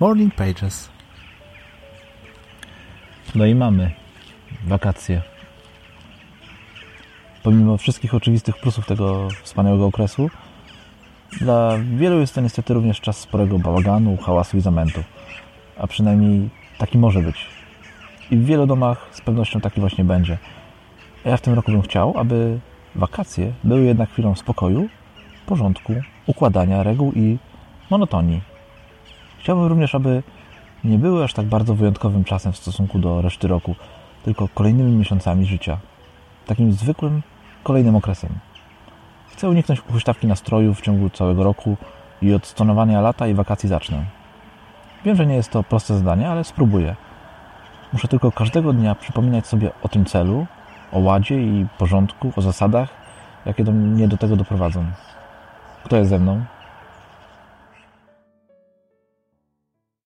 Morning Pages. No i mamy wakacje. Pomimo wszystkich oczywistych plusów tego wspaniałego okresu, dla wielu jest to niestety również czas sporego bałaganu, hałasu i zamętu. A przynajmniej taki może być. I w wielu domach z pewnością taki właśnie będzie. Ja w tym roku bym chciał, aby wakacje były jednak chwilą spokoju, porządku, układania reguł i monotonii. Chciałbym również, aby nie były aż tak bardzo wyjątkowym czasem w stosunku do reszty roku, tylko kolejnymi miesiącami życia. Takim zwykłym, kolejnym okresem. Chcę uniknąć huśtawki nastroju w ciągu całego roku i od stonowania lata i wakacji zacznę. Wiem, że nie jest to proste zadanie, ale spróbuję. Muszę tylko każdego dnia przypominać sobie o tym celu, o ładzie i porządku, o zasadach, jakie do mnie do tego doprowadzą. Kto jest ze mną?